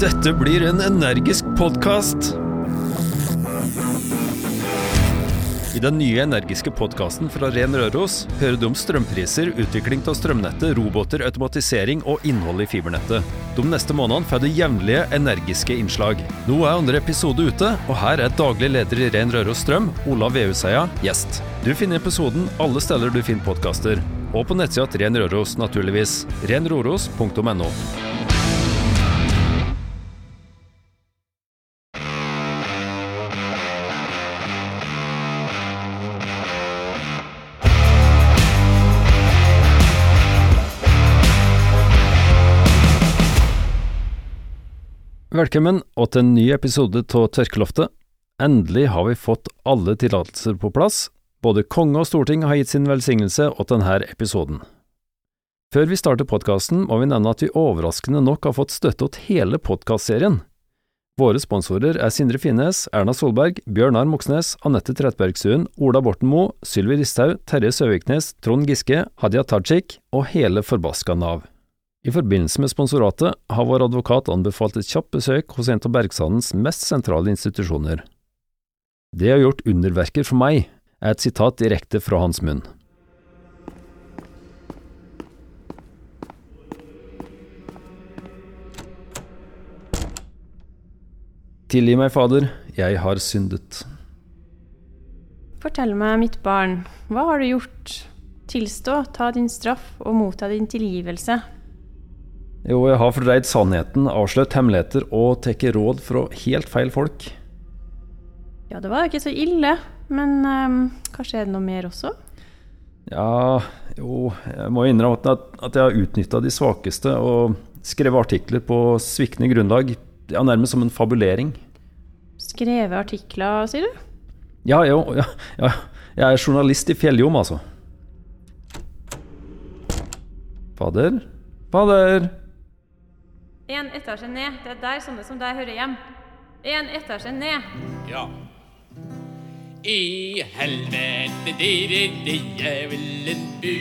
Dette blir en energisk podkast. I den nye energiske podkasten fra Ren Røros hører du om strømpriser, utvikling av strømnettet, roboter, automatisering og innhold i fibernettet. De neste månedene får du jevnlige energiske innslag. Nå er andre episode ute, og her er daglig leder i Ren Røros Strøm, Olav Veuseia, gjest. Du finner episoden alle steder du finner podkaster, og på nettsida til Ren Røros, naturligvis. renroros.no. Velkommen og til en ny episode av Tørkeloftet. Endelig har vi fått alle tillatelser på plass. Både konge og storting har gitt sin velsignelse til denne episoden. Før vi starter podkasten, må vi nevne at vi overraskende nok har fått støtte til hele podkastserien. Våre sponsorer er Sindre Finnes, Erna Solberg, Bjørnar Moxnes, Anette Trettebergstuen, Ola Borten Moe, Sylvi Listhaug, Terje Søviknes, Trond Giske, Hadia Tajik og hele forbaska Nav. I forbindelse med sponsoratet har vår advokat anbefalt et kjapt besøk hos en av Bergsandens mest sentrale institusjoner. Det har gjort underverker for meg, er et sitat direkte fra hans munn. Tilgi meg, Fader, jeg har syndet. Fortell meg, mitt barn, hva har du gjort? Tilstå, ta din straff og motta din tilgivelse. Jo, jeg har fordreid sannheten, avslørt hemmeligheter og tatt råd fra helt feil folk. Ja, det var ikke så ille, men um, kanskje er det noe mer også? Ja, jo, jeg må innrømme at, at jeg har utnytta de svakeste og skrevet artikler på sviktende grunnlag, ja, nærmest som en fabulering. Skrevet artikler, sier du? Ja, jo, ja, ja. Jeg er journalist i Fjelljom, altså. Fader? Fader? En etasje ned. Det er der sånne som deg hører hjem. En etasje ned. Ja. I helvete, dere, det djevelen by.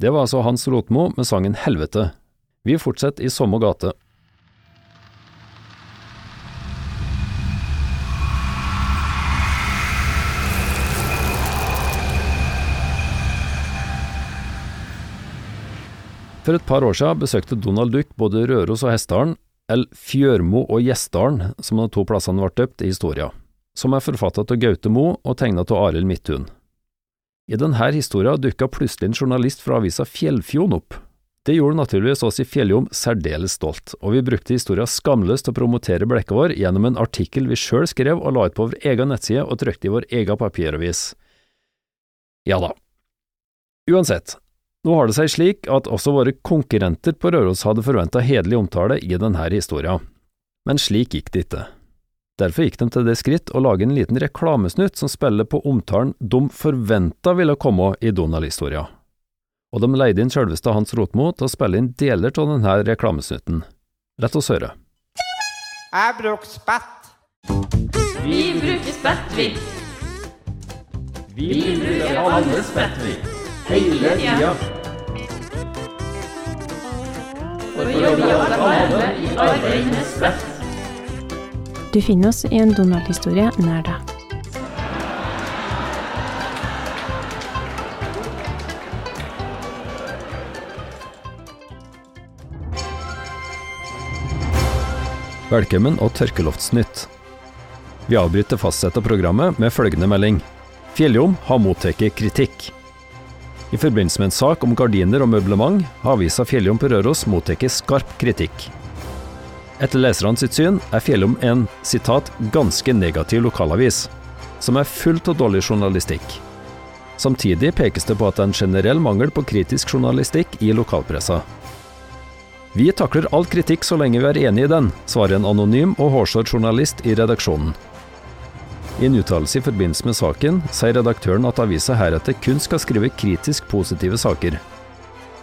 Det var altså Hans Rotmo med sangen Helvete. Vi fortsetter i samme gate. For et par år siden besøkte Donald Duck både Røros og Hessdalen, eller Fjørmo og Gjesdalen, som de to plassene ble døpt i historien, som er forfattet av Gaute Mo og tegnet av Arild Midthun. I denne historien dukka plutselig en journalist fra avisa Fjellfjon opp. Det gjorde naturligvis oss i Fjelljom særdeles stolt, og vi brukte historien skamløst til å promotere blekket vår gjennom en artikkel vi sjøl skrev og la ut på vår egen nettside og trykte i vår egen papiravis. Ja da. Uansett, nå har det seg slik at også våre konkurrenter på Røros hadde forventa hederlig omtale i denne historien, men slik gikk det ikke. Derfor gikk de til det skritt å lage en liten reklamesnutt som spiller på omtalen de forventa ville komme i Donald-historia, og de leide inn sjølveste Hans Rotmo til å spille inn deler av denne reklamesnutten. Lett oss høre. Jeg bruker spett. Vi bruker spett, vi. Vi bruker alle spett, vi. Hele tida. For å jobbe alle i arbeid med spett. Du finner oss i en Donald-historie nær deg. Velkommen og Tørkeloftsnytt. Vi avbryter fastsettet programmet med følgende melding. Fjelljom har mottatt kritikk. I forbindelse med en sak om gardiner og møblement har avisa Fjelljom på Røros mottatt skarp kritikk. Etter leserne sitt syn er Fjelljom en sitat, 'ganske negativ lokalavis', som er fullt av dårlig journalistikk. Samtidig pekes det på at det er en generell mangel på kritisk journalistikk i lokalpressa. Vi takler all kritikk så lenge vi er enig i den, svarer en anonym og hårsår journalist i redaksjonen. I en uttalelse i forbindelse med saken sier redaktøren at avisa heretter kun skal skrive kritisk positive saker.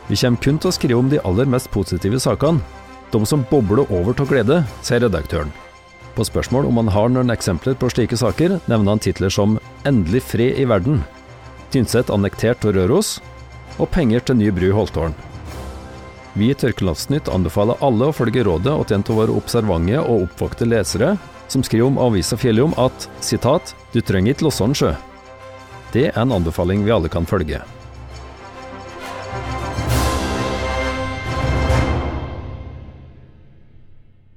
Vi kommer kun til å skrive om de aller mest positive sakene, de som bobler over av glede, sier redaktøren. På spørsmål om han har noen eksempler på slike saker, nevner han titler som Endelig fred i verden, Tynset annektert av Røros og Penger til ny bru Holtålen. Vi i Tørkelandsnytt anbefaler alle å følge rådet og en av våre observante og oppvokte lesere, som skriver om avisa Fjelljom at citat, 'du trenger ikke losse den sjø'. Det er en anbefaling vi alle kan følge.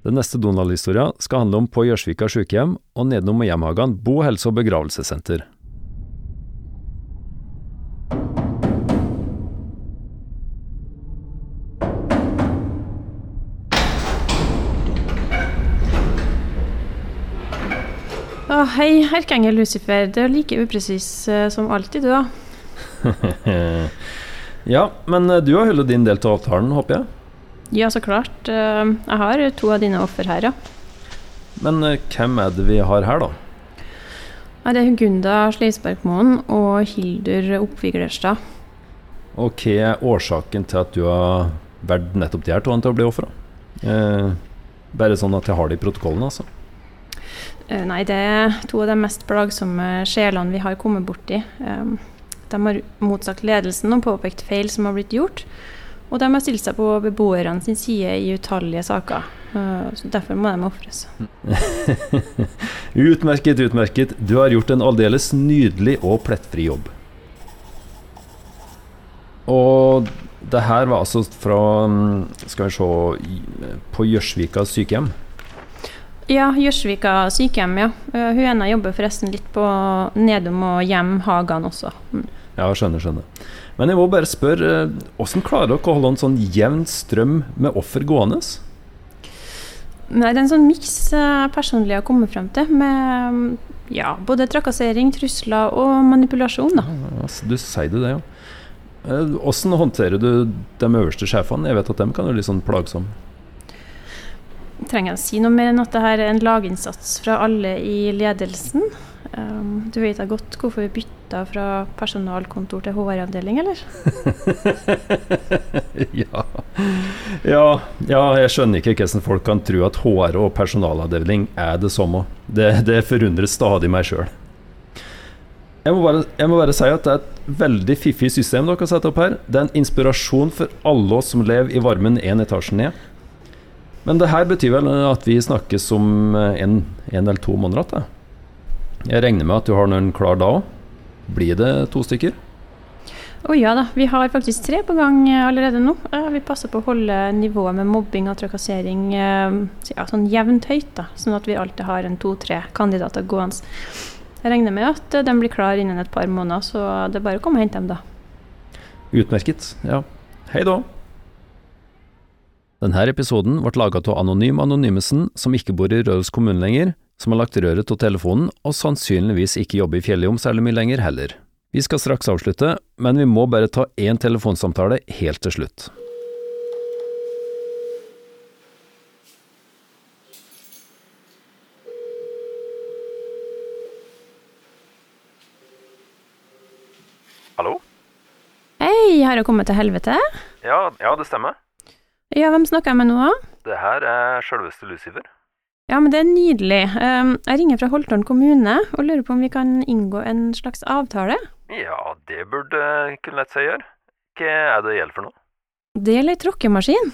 Den neste Donald-historia skal handle om på Gjørsvika sykehjem og nedenom hjemhagene bo-, helse- og begravelsessenter. Hei, erkeengel Lucifer. Du er like upresis eh, som alltid, du, da. ja, men eh, du har holdt din del av avtalen, håper jeg? Ja, så klart. Eh, Jeg har to av dine offer her, ja. Men hvem er det vi har her, da? Ja, Det er Gunda Sleisbergmoen og Hildur Oppviglerstad. Og hva er årsaken til at du har valgt nettopp de her to til å bli ofra? Eh, bare sånn at jeg har det i protokollen, altså. Eh, Nei, det er to av de mest plagsomme sjelene vi har kommet borti. De har motsagt ledelsen og påpekt feil som har blitt gjort. Og de har stilt seg på beboerne sin side i utallige saker. Eh, Så derfor må de ofres. Utmerket, utmerket. Du har gjort en aldeles nydelig og plettfri jobb. Og det her var altså fra mm, Skal vi se På Gjørsvika sykehjem. Ja, Gjørsvika sykehjem, ja. Eh, Hun ene jobber forresten litt på Nedom og Hjem Hagan også. Mm. Ja, skjønner, skjønner. Men jeg må bare spørre, hvordan klarer dere å holde en sånn jevn strøm med offer gående? Nei, det er en sånn miks eh, personlig har kommet frem til, med mm, ja, både trakassering, trusler og manipulasjon, da. Altså, du sier det, det, ja. Hvordan håndterer du de øverste sjefene? Jeg vet at de kan være litt sånn plagsomme. Trenger jeg å si noe mer enn at det her er en laginnsats fra alle i ledelsen? Um, du vet da godt hvorfor vi bytta fra personalkontor til HR-avdeling, eller? ja. ja. Ja, jeg skjønner ikke hvordan folk kan tro at HR og personalavdeling er det samme. Det, det forundrer stadig meg sjøl. Jeg, jeg må bare si at det er et veldig fiffig system dere har satt opp her. Det er en inspirasjon for alle oss som lever i varmen én etasje ned. Men det her betyr vel at vi snakkes om en, en eller to måneder igjen? Jeg regner med at du har noen klar da òg? Blir det to stykker? Å ja da, vi har faktisk tre på gang eh, allerede nå. Eh, Vi passer på å holde nivået med mobbing og trakassering eh, ja, sånn jevnt høyt, da, sånn at vi alltid har en to-tre kandidater gående. Jeg regner med at eh, de blir klar innen et par måneder, så det er bare å komme og hente dem, da. Utmerket. Ja. Hei da. Denne episoden ble laget av Anonym Anonymesen, som ikke bor i Røros kommune lenger, som har lagt røret til telefonen, og sannsynligvis ikke jobber i Fjelljom særlig mye lenger heller. Vi skal straks avslutte, men vi må bare ta én telefonsamtale helt til slutt. Hallo? Hei, har jeg kommet til helvete? Ja, ja, det stemmer. Ja, hvem snakker jeg med nå? Det her er sjølveste Lucifer. Ja, men det er nydelig. Um, Jeg ringer fra Holtålen kommune og lurer på om vi kan inngå en slags avtale. Ja, det burde kunne lett seg gjøre. Hva er det gjelder for noe? Det gjelder ei tråkkemaskin.